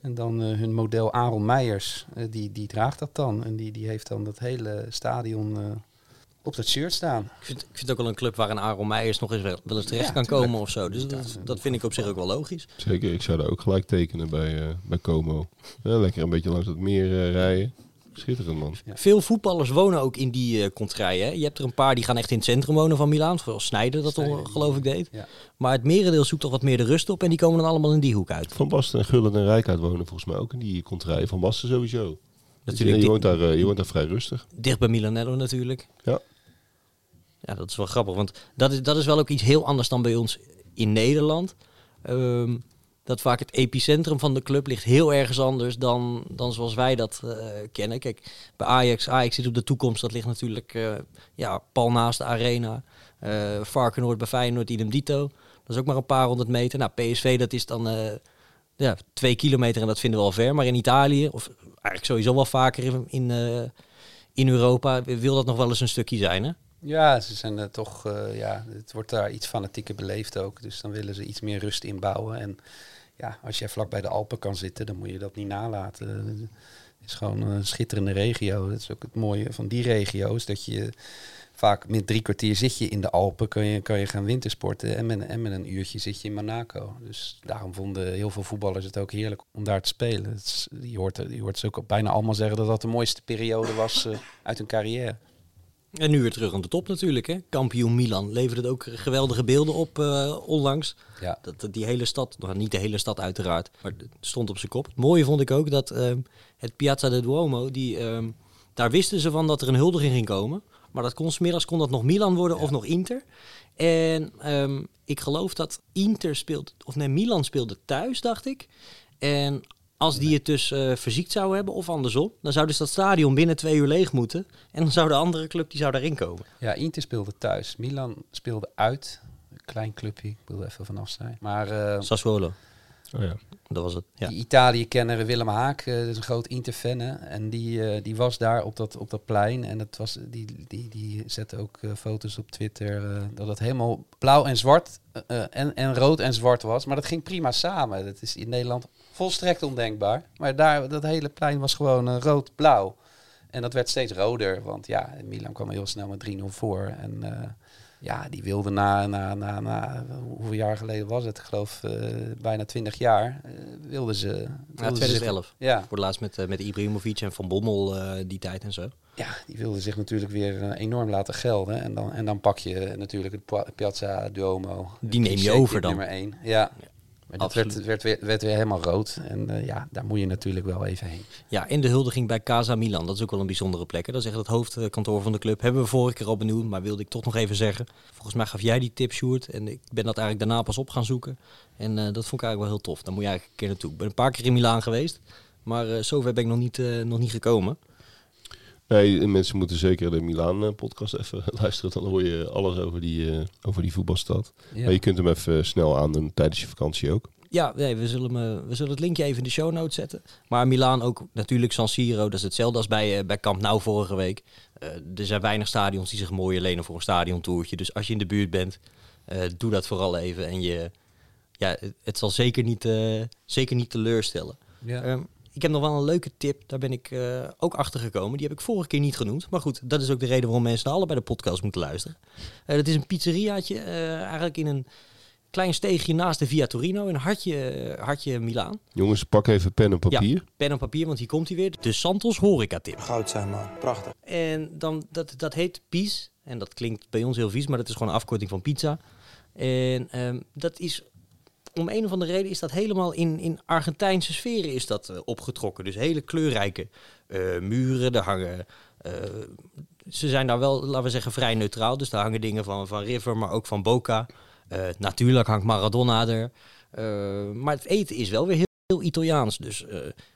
En dan hun model Aaron Meijers, die, die draagt dat dan. En die, die heeft dan dat hele stadion op dat shirt staan. Ik vind, ik vind het ook wel een club waar een Aaron Meijers nog eens wel, wel eens terecht Ja, kan tuurlijk. komen of zo. Dus dat, dat vind ik op zich ook wel logisch. Zeker, ik zou daar ook gelijk tekenen bij, eh, bij Como. Ja, lekker een beetje langs het meer eh, rijden. Schitterend, man. Veel voetballers wonen ook in die uh, hè. Je hebt er een paar die gaan echt in het centrum wonen van Milaan. Zoals Snijder dat Sneijder, al, geloof ik deed. Ja. Maar het merendeel zoekt toch wat meer de rust op. En die komen dan allemaal in die hoek uit. Van Basten en Gullit en Rijkaard wonen volgens mij ook in die contraien. Van Basten sowieso. Natuurlijk je, di- woont daar, je woont daar vrij rustig. dicht bij Milanello natuurlijk. Ja. Ja, dat is wel grappig. Want dat is, dat is wel ook iets heel anders dan bij ons in Nederland. Ehm, dat vaak het epicentrum van de club ligt heel ergens anders dan, dan zoals wij dat eh, kennen. Kijk, bij Ajax, Ajax zit op de toekomst. Dat ligt natuurlijk eh, ja, pal naast de arena. Eh Varkenoord bij Feyenoord, idem dito. Dat is ook maar een paar honderd meter. Nou, PSV dat is dan ja, twee kilometer en dat vinden we al ver. Maar in Italië, of eigenlijk sowieso wel vaker in, in, in Europa, wil dat nog wel eens een stukje zijn, hè? Ja, ze zijn eh, toch, eh, ja, het wordt daar iets fanatieker beleefd ook. Dus dan willen ze iets meer rust inbouwen. En ja, als jij vlak bij de Alpen kan zitten, dan moet je dat niet nalaten. is gewoon een schitterende regio. Dat is ook het mooie van die regio's, dat je vaak met drie kwartier zit je in de Alpen, kan je, kan je gaan wintersporten en met, en met een uurtje zit je in Monaco. Dus daarom vonden heel veel voetballers het ook heerlijk om daar te spelen. Het is, je, hoort, je hoort ze ook bijna allemaal zeggen dat dat de mooiste periode was uh, uit hun carrière. En nu weer terug aan de top natuurlijk. Hè? Kampioen Milan leverde ook geweldige beelden op uh, onlangs. Ja. Dat, dat, die hele stad, nou, niet de hele stad uiteraard, maar het stond op zijn kop. Het mooie vond ik ook dat uh, het Piazza del Duomo, die, uh, daar wisten ze van dat er een huldiging ging komen. Maar dat kon smiddags kon dat nog Milan worden ja. of nog Inter. En um, ik geloof dat Inter speelt, of nee, Milan speelde thuis, dacht ik. En als die het dus uh, verziekt zou hebben, of andersom, dan zou dus dat stadion binnen twee uur leeg moeten. (laughs) En dan zou de andere club die zou daarin komen. Ja, Inter speelde thuis. Milan speelde uit. Een klein clubje, ik wil er even vanaf zijn. Maar, uh, Sassuolo. Oh ja. Dat was het. Ja. Die Italië-kenner Willem Haak, uh, dat is een groot Inter-fan. En die, uh, die was daar op dat, op dat plein. En dat was, die, die, die zette ook uh, foto's op Twitter. dat het helemaal blauw en zwart en, en rood en zwart was. Maar dat ging prima samen. Dat is in Nederland volstrekt ondenkbaar. Maar daar, dat hele plein was gewoon rood-blauw. En dat werd steeds roder. Want ja, Milan kwam heel snel met 3-0 voor. En ja, die wilde na, na, na, na, hoeveel jaar geleden was het? Ik geloof uh, bijna 20 jaar. Uh, wilden ze. Wilden ja, 2011. Zich, ja. Voor het laatst met, uh, met Ibrahimovic en Van Bommel die tijd en zo. Ja, die wilden zich natuurlijk weer enorm laten gelden. En dan, en dan pak je natuurlijk het Piazza Duomo. Die neem je over dan. Nummer 1. Ja. Maar dat werd, werd, weer, werd weer helemaal rood. En uh, ja, daar moet je natuurlijk wel even heen. Ja, in de huldiging bij Casa Milan. Dat is ook wel een bijzondere plek. Hè? Dat is echt het hoofdkantoor van de club. Hebben we vorige keer al benoemd, maar wilde ik toch nog even zeggen. Volgens mij gaf jij die tip, Sjoerd. En ik ben dat eigenlijk daarna pas op gaan zoeken. En uh, dat vond ik eigenlijk wel heel tof. Daar moet je eigenlijk een keer naartoe. Ik ben een paar keer in Milaan geweest. Maar uh, zover ben ik nog niet, nog niet gekomen. Nee, mensen moeten zeker de Milaan-podcast even (laughs) luisteren. Dan hoor je alles over die, uh, over die voetbalstad. Ja. Maar je kunt hem even snel aandoen tijdens je vakantie ook. Ja, nee, we, zullen me, we zullen het linkje even in de show notes zetten. Maar Milaan ook natuurlijk San Siro. Dat is hetzelfde als bij, uh, bij Camp Nou vorige week. Uh, er zijn weinig stadions die zich mooi lenen voor een stadiontoertje. Dus als je in de buurt bent, doe dat vooral even. En je, ja, het, het zal zeker niet, zeker niet teleurstellen. Ja. Um, ik heb nog wel een leuke tip, daar ben ik uh, ook achter gekomen. Die heb ik vorige keer niet genoemd. Maar goed, dat is ook de reden waarom mensen naar allebei de podcast moeten luisteren. Uh, dat is een pizzeriaatje, uh, eigenlijk in een klein steegje naast de Via Torino, in hartje, hartje Milaan. Jongens, pak even pen en papier. Ja, pen en papier, want hier komt hij weer. De Santos Horeca tip. Goud zijn man, prachtig. En dan, dat, dat heet PIS. En dat klinkt bij ons heel vies, maar dat is gewoon een afkorting van pizza. En um, dat is om een of andere reden is dat helemaal in, in Argentijnse sferen is dat uh, opgetrokken. Dus hele kleurrijke uh, muren. Er hangen. Uh, ze zijn daar wel, laten we zeggen, vrij neutraal. Dus daar hangen dingen van, van River, maar ook van Boca. natuurlijk hangt Maradona er. maar het eten is wel weer heel, heel Italiaans. Dus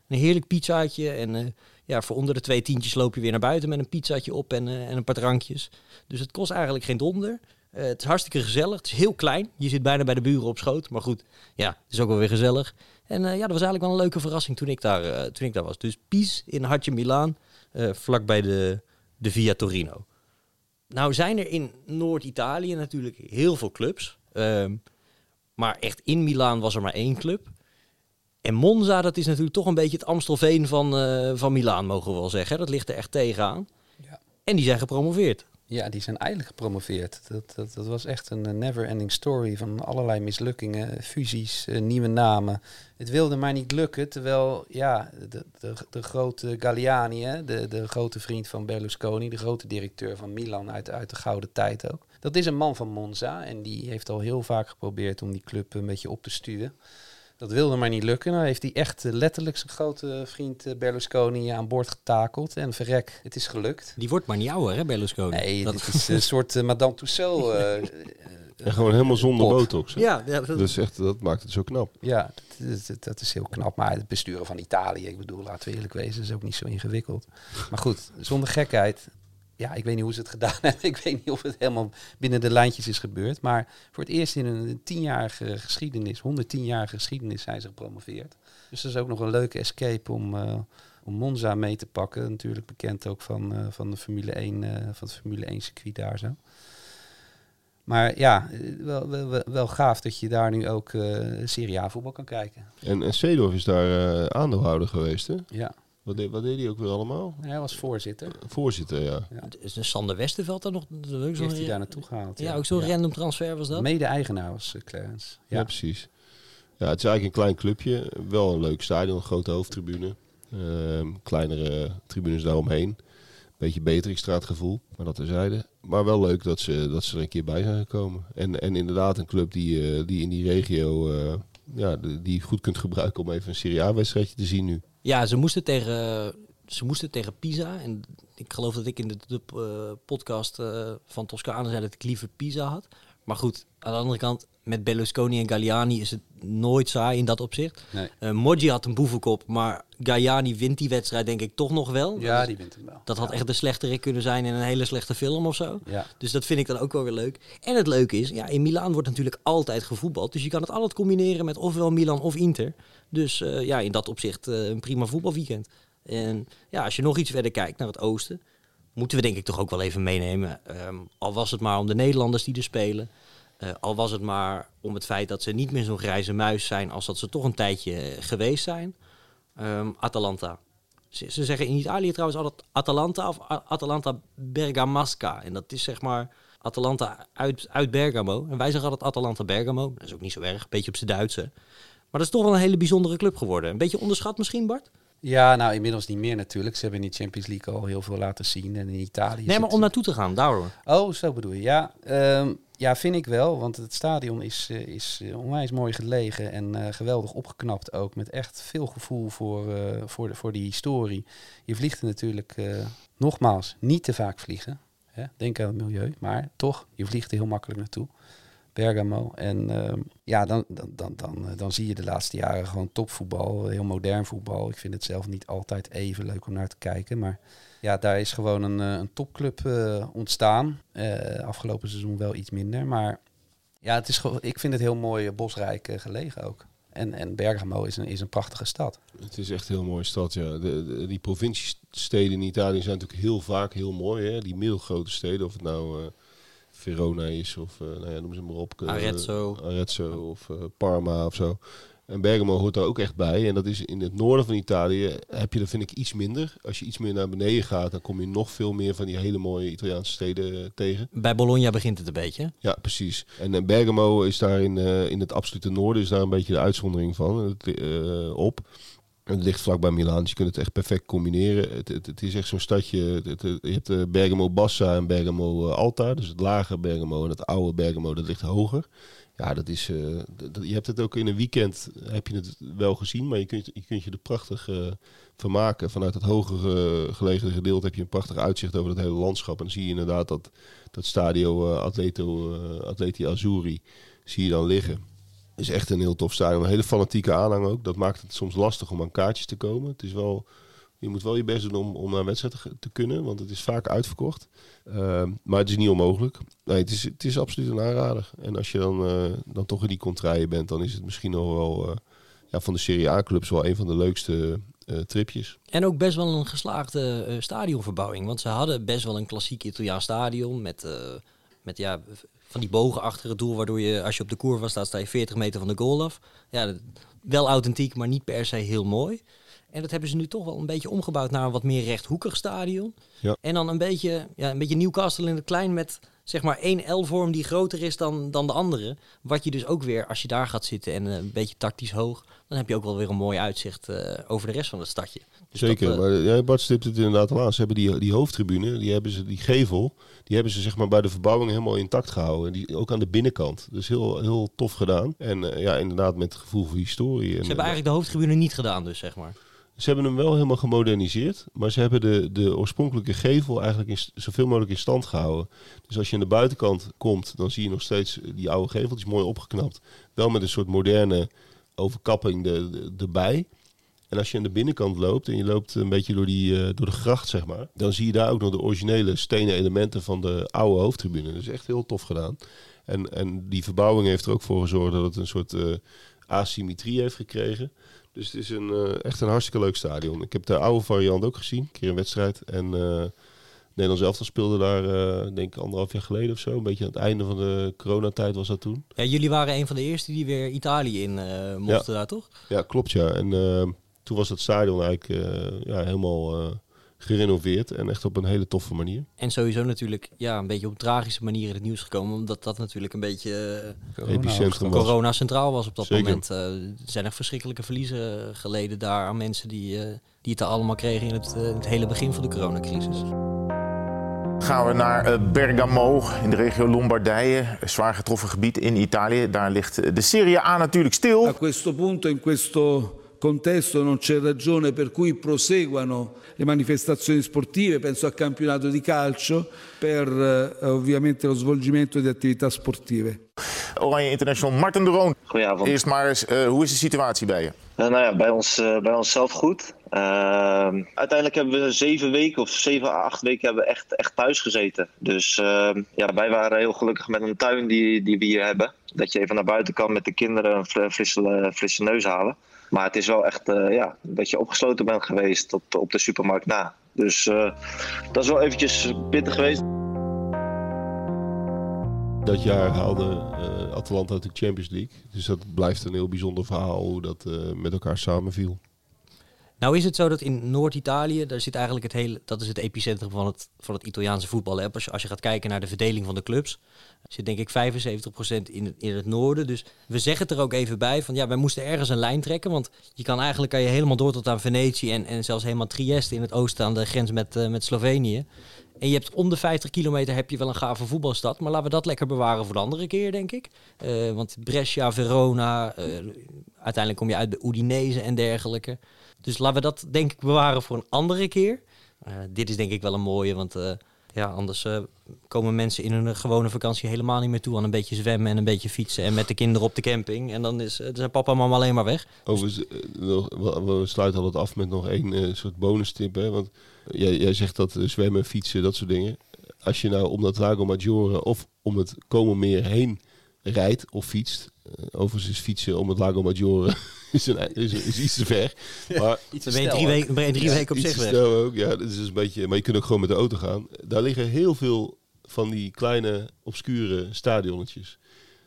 een heerlijk pizzaatje. En ja, voor onder de twee tientjes loop je weer naar buiten met een pizzaatje op en, en een paar drankjes. Dus het kost eigenlijk geen donder. Uh, het is hartstikke gezellig. Het is heel klein. Je zit bijna bij de buren op schoot. Maar goed, ja, het is ook wel weer gezellig. En uh, ja, dat was eigenlijk wel een leuke verrassing toen ik daar, uh, toen ik daar was. Dus Pies in Hartje Milaan, vlakbij de, de Via Torino. Nou zijn er in Noord-Italië natuurlijk heel veel clubs. Um, maar echt in Milaan was er maar één club. En Monza, dat is natuurlijk toch een beetje het Amstelveen van, van Milaan, mogen we wel zeggen. Dat ligt er echt tegenaan. Ja. En die zijn gepromoveerd. Ja, die zijn eindelijk gepromoveerd. Dat, dat, dat was echt een never-ending story van allerlei mislukkingen, fusies, uh, nieuwe namen. Het wilde maar niet lukken, terwijl ja, de, de, de grote Galliani, de, de grote vriend van Berlusconi, de grote directeur van Milan uit, uit de gouden tijd ook. Dat is een man van Monza en die heeft al heel vaak geprobeerd om die club een beetje op te sturen. Dat wilde maar niet lukken. Nou heeft hij echt uh, letterlijk zijn grote vriend uh, Berlusconi aan boord getakeld. En verrek, het is gelukt. Die wordt maar niet ouder, hè, Berlusconi? Nee, dat dit is een soort uh, Madame Tussauds. (laughs) en gewoon helemaal zonder pot. botox. Hè? Ja, ja dat... Dus echt, dat maakt het zo knap. Ja, dat, dat, dat, is heel knap. Maar het besturen van Italië, ik bedoel, laten we eerlijk wezen, is ook niet zo ingewikkeld. Maar goed, zonder gekheid ja, ik weet niet hoe ze het gedaan (laughs) hebben. Ik weet niet of het helemaal binnen de lijntjes is gebeurd. Maar voor het eerst in een tienjarige geschiedenis, 110-jarige geschiedenis, zijn ze gepromoveerd. Dus dat is ook nog een leuke escape om, uh, om Monza mee te pakken. Natuurlijk bekend ook van, uh, van de Formule 1, uh, van het Formule 1 circuit daar zo. Maar ja, wel, wel, wel gaaf dat je daar nu ook Serie A voetbal kan kijken. En, en Seedorf is daar aandeelhouder geweest, hè? Ja. Wat deed, wat deed hij ook weer allemaal? Hij was voorzitter. Voorzitter, ja. Is een Sander Westerveld daar nog? Zo'n heeft hij daar naartoe gehaald. Ja, ook zo'n random transfer was dat? Mede-eigenaar was eh, Clarence. Ja, Ja. precies. Ja, het is eigenlijk een klein clubje. Wel een leuk stadion, een grote hoofdtribune. Ehm, kleinere tribunes daaromheen. Beetje Beatrixstraat gevoel, maar dat terzijde. Maar wel leuk dat ze, dat ze er een keer bij zijn gekomen. En, en inderdaad een club die, eh, die in die regio eh, ja, de- die je goed kunt gebruiken om even een Serie A-wedstrijdje te zien nu. Ja, ze moesten tegen, ze moesten tegen Pisa. En ik geloof dat ik in de, eh, podcast eh, van Toscane zei dat ik liever Pisa had. Maar goed, aan de andere kant, met Berlusconi en Galliani is het nooit saai in dat opzicht. Nee. Eh Moggi had een boevenkop, maar Galliani wint die wedstrijd denk ik toch nog wel. ja, Dat- die wint hem wel. Dat had echt de slechterik kunnen zijn in een hele slechte film of zo. Ja. Dus dat vind ik dan ook wel weer leuk. En het leuke is, ja, in Milaan wordt natuurlijk altijd gevoetbald. Dus je kan het altijd combineren met ofwel Milan of Inter. Dus eh, ja, in dat opzicht eh, een prima voetbalweekend. En ja, als je nog iets verder kijkt naar het oosten, moeten we denk ik toch ook wel even meenemen. Ehm, al was het maar om de Nederlanders die er spelen. Eh, al was het maar om het feit dat ze niet meer zo'n grijze muis zijn als dat ze toch een tijdje eh, geweest zijn. Ehm, Atalanta. Ze, ze zeggen in Italië trouwens altijd Atalanta of Atalanta Bergamasca. En dat is zeg maar Atalanta uit, uit Bergamo. En wij zeggen altijd Atalanta Bergamo. Dat is ook niet zo erg, een beetje op z'n Duitse. Maar dat is toch wel een hele bijzondere club geworden. Een beetje onderschat misschien, Bart? Ja, nou inmiddels niet meer natuurlijk. Ze hebben in de Champions League al heel veel laten zien. En in Italië. Nee, maar om naartoe te gaan, daardoor. Oh, zo bedoel je. Ja, ehm, ja, vind ik wel. Want het stadion is, eh, is eh, onwijs mooi gelegen en eh, geweldig opgeknapt ook. Met echt veel gevoel voor, voor, de, voor die historie. Je vliegt er natuurlijk, nogmaals, niet te vaak vliegen. Hè? Denk aan het milieu. Maar toch, je vliegt er heel makkelijk naartoe. Bergamo. En ehm, ja, dan, dan, dan, dan, eh, dan zie je de laatste jaren gewoon topvoetbal. Heel modern voetbal. Ik vind het zelf niet altijd even leuk om naar te kijken. Maar ja, daar is gewoon een, eh, een topclub eh, ontstaan. Eh, afgelopen seizoen wel iets minder. Maar ja, het is ik vind het heel mooi eh, bosrijk eh, gelegen ook. En, en Bergamo is een, is een prachtige stad. Het is echt een heel mooie stad, ja. De, die provinciesteden in Italië zijn natuurlijk heel vaak heel mooi, hè. Die middelgrote steden, of het nou eh, Verona is of, eh, nou ja, noem ze maar op. eh, Arezzo. Arezzo of eh, Parma of zo. En Bergamo hoort daar ook echt bij. En dat is in het noorden van Italië heb je dat vind ik iets minder. Als je iets meer naar beneden gaat, dan kom je nog veel meer van die hele mooie Italiaanse steden tegen. Bij Bologna begint het een beetje. Ja, precies. En Bergamo is daar in, in het absolute noorden is daar een beetje de uitzondering van op. Het ligt vlakbij Milaan, dus je kunt het echt perfect combineren. Het, het, is echt zo'n stadje. Het, je hebt eh, Bergamo Bassa en Bergamo eh, Alta. Dus het lage Bergamo en het oude Bergamo, dat ligt hoger. Ja, dat is. eh, je hebt het ook in een weekend heb je het wel gezien, maar je kunt je, kunt je er prachtig vermaken. Vanuit het hoger eh, gelegen gedeelte heb je een prachtig uitzicht over het hele landschap. En dan zie je inderdaad dat, dat stadio eh, Atleti Azzurri zie je dan liggen. Is echt een heel tof stadion. Een hele fanatieke aanhang ook. Dat maakt het soms lastig om aan kaartjes te komen. Het is wel, je moet wel je best doen om, om naar wedstrijden te, kunnen, want het is vaak uitverkocht. Ehm, maar het is niet onmogelijk. Nee, het is, het is absoluut een aanrader. En als je dan, eh, dan toch in die contraien bent, dan is het misschien nog wel eh, ja, van de Serie A-clubs wel een van de leukste eh, tripjes. En ook best wel een geslaagde eh, stadionverbouwing. Want ze hadden best wel een klassiek Italiaans stadion. Met, eh, met ja, van die bogen achter het doel. Waardoor je, als je op de curva staat, sta je 40 meter van de goal af. Ja, dat- wel authentiek, maar niet per se heel mooi. En dat hebben ze nu toch wel een beetje omgebouwd naar een wat meer rechthoekig stadion. Ja. En dan een beetje, ja, een beetje Newcastle in het klein met zeg maar één L-vorm die groter is dan, dan de andere. Wat je dus ook weer, als je daar gaat zitten en eh, een beetje tactisch hoog, dan heb je ook wel weer een mooi uitzicht eh, over de rest van het stadje. Zeker, dat, eh, maar ja, Bart stipt het inderdaad al aan. Ze hebben die, die hoofdtribune, die hebben ze, die gevel, die hebben ze zeg maar bij de verbouwing helemaal intact gehouden. Die, ook aan de binnenkant. Dus heel, heel tof gedaan. En eh, ja, inderdaad met het gevoel voor historie. En, Ze hebben eh, eigenlijk de hoofdtribune niet gedaan dus, zeg maar. Ze hebben hem wel helemaal gemoderniseerd, maar ze hebben de, de oorspronkelijke gevel eigenlijk in, zoveel mogelijk in stand gehouden. Dus als je aan de buitenkant komt, dan zie je nog steeds die oude gevel, die is mooi opgeknapt. Wel met een soort moderne overkapping erbij. En als je aan de binnenkant loopt en je loopt een beetje door, die, eh, door de gracht, zeg maar, dan zie je daar ook nog de originele stenen elementen van de oude hoofdtribune. Dat is echt heel tof gedaan. En, en die verbouwing heeft er ook voor gezorgd dat het een soort eh, asymmetrie heeft gekregen. Dus het is een, eh, echt een hartstikke leuk stadion. Ik heb de oude variant ook gezien, een keer een wedstrijd. En Nederlands elftal speelde daar, denk ik, anderhalf jaar geleden of zo. Een beetje aan het einde van de coronatijd was dat toen. Ja, jullie waren een van de eerste die weer Italië in mochten daar, toch? Ja, klopt ja. En eh, Toen was het stadion eigenlijk eh, ja, helemaal eh, gerenoveerd en echt op een hele toffe manier. En sowieso natuurlijk ja, een beetje op tragische manier in het nieuws gekomen. Omdat dat natuurlijk een beetje eh, Epicentrum was. corona centraal was op dat Zeker. moment. Eh, er zijn echt verschrikkelijke verliezen geleden daar aan mensen die, eh, die het er allemaal kregen in het, in het hele begin van de coronacrisis. Gaan we naar Bergamo in de regio Lombardije, een zwaar getroffen gebied in Italië. Daar ligt de Serie A natuurlijk stil. A questo punto, in questo contesto, non c'è ragione per cui proseguano le manifestazioni sportive, penso al campionato di calcio, per eh, ovviamente lo svolgimento di attività sportive. Oranje International Martin de Roon. Goedenavond. Eerst maar eens, eh, hoe is de situatie bij je? Eh, nou ja, bij ons, eh, bij ons zelf goed. Ehm, uiteindelijk hebben we zeven weken of zeven à acht weken hebben we echt, echt thuis gezeten. Dus ehm, ja, wij waren heel gelukkig met een tuin die, die we hier hebben. Dat je even naar buiten kan met de kinderen een fr- frisse, frisse neus halen. Maar het is wel echt eh, ja, dat je opgesloten bent geweest op, op de supermarkt na. Dus eh, dat is wel eventjes pittig geweest. Dat jaar haalde eh, Atalanta natuurlijk Champions League. Dus dat blijft een heel bijzonder verhaal hoe dat met elkaar samenviel. Nou is het zo dat in Noord-Italië, daar zit eigenlijk het hele, dat is het epicentrum van het, van het Italiaanse voetbal. Hè. Als, je, als je gaat kijken naar de verdeling van de clubs, zit denk ik 75% in het, in het noorden. Dus we zeggen het er ook even bij van ja, wij moesten ergens een lijn trekken. Want je kan eigenlijk kan je helemaal door tot aan Venetië en, en zelfs helemaal Trieste in het oosten aan de grens met, eh, met Slovenië. En je hebt om de 50 kilometer heb je wel een gave voetbalstad. Maar laten we dat lekker bewaren voor de andere keer, denk ik. Eh, want Brescia, Verona, eh, uiteindelijk kom je uit bij Udinese en dergelijke. Dus laten we dat denk ik bewaren voor een andere keer. Eh, dit is denk ik wel een mooie, want eh, ja, anders eh, komen mensen in hun gewone vakantie helemaal niet meer toe aan een beetje zwemmen en een beetje fietsen en met de kinderen op de camping. En dan is, zijn papa en mama alleen maar weg. Overigens, nog- we, sluiten altijd af met nog één soort bonus tip. Hè? Want jij, jij zegt dat zwemmen, fietsen, dat soort dingen. Als je nou om dat Lago Maggiore of om het Como Meer heen rijdt of fietst. overigens is fietsen om het Lago Maggiore is, een, is, is iets te ver. (laughs) Maar ben je drie, weken, ben je drie weken op iets zich te weg. snel ook. Ja, dat is dus een beetje, maar je kunt ook gewoon met de auto gaan. Daar liggen heel veel van die kleine, obscure stadionnetjes.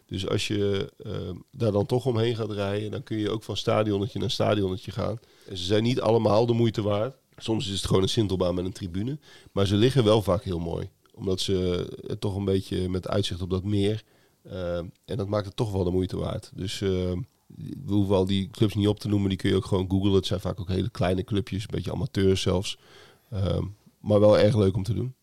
Dus als je eh, daar dan toch omheen gaat rijden, dan kun je ook van stadionnetje naar stadionnetje gaan. En ze zijn niet allemaal de moeite waard. Soms is het gewoon een sintelbaan met een tribune. Maar ze liggen wel vaak heel mooi. Omdat ze toch een beetje met uitzicht op dat meer. eh, en dat maakt het toch wel de moeite waard. Dus eh, we hoeven al die clubs niet op te noemen. Die kun je ook gewoon googlen. Het zijn vaak ook hele kleine clubjes. Een beetje amateurs zelfs. Ehm, maar wel erg leuk om te doen.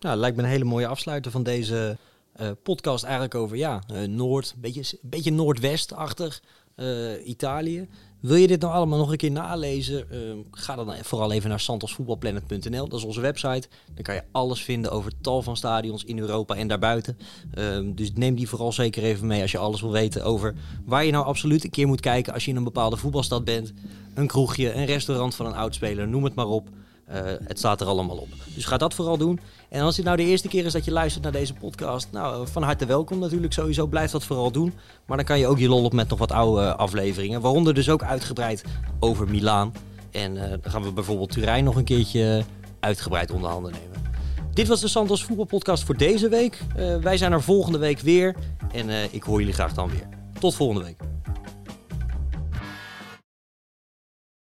Nou, lijkt me een hele mooie afsluiter van deze eh, podcast eigenlijk over ja, eh, Noord, een beetje, beetje Noordwestachtig eh, Italië. Wil je dit nou allemaal nog een keer nalezen? Eh, ga dan vooral even naar santosvoetbalplanet.nl. Dat is onze website. Dan kan je alles vinden over tal van stadions in Europa en daarbuiten. Ehm, dus neem die vooral zeker even mee als je alles wil weten over waar je nou absoluut een keer moet kijken als je in een bepaalde voetbalstad bent. Een kroegje, een restaurant van een oudspeler, noem het maar op. Eh, het staat er allemaal op. Dus ga dat vooral doen. En als dit nou de eerste keer is dat je luistert naar deze podcast, nou, van harte welkom natuurlijk sowieso. Blijf dat vooral doen. Maar dan kan je ook je lol op met nog wat oude afleveringen. Waaronder dus ook uitgebreid over Milaan. En eh, dan gaan we bijvoorbeeld Turijn nog een keertje uitgebreid onder handen nemen. Dit was de Santos voetbalpodcast voor deze week. Eh, wij zijn er volgende week weer. En ik hoor jullie graag dan weer. Tot volgende week.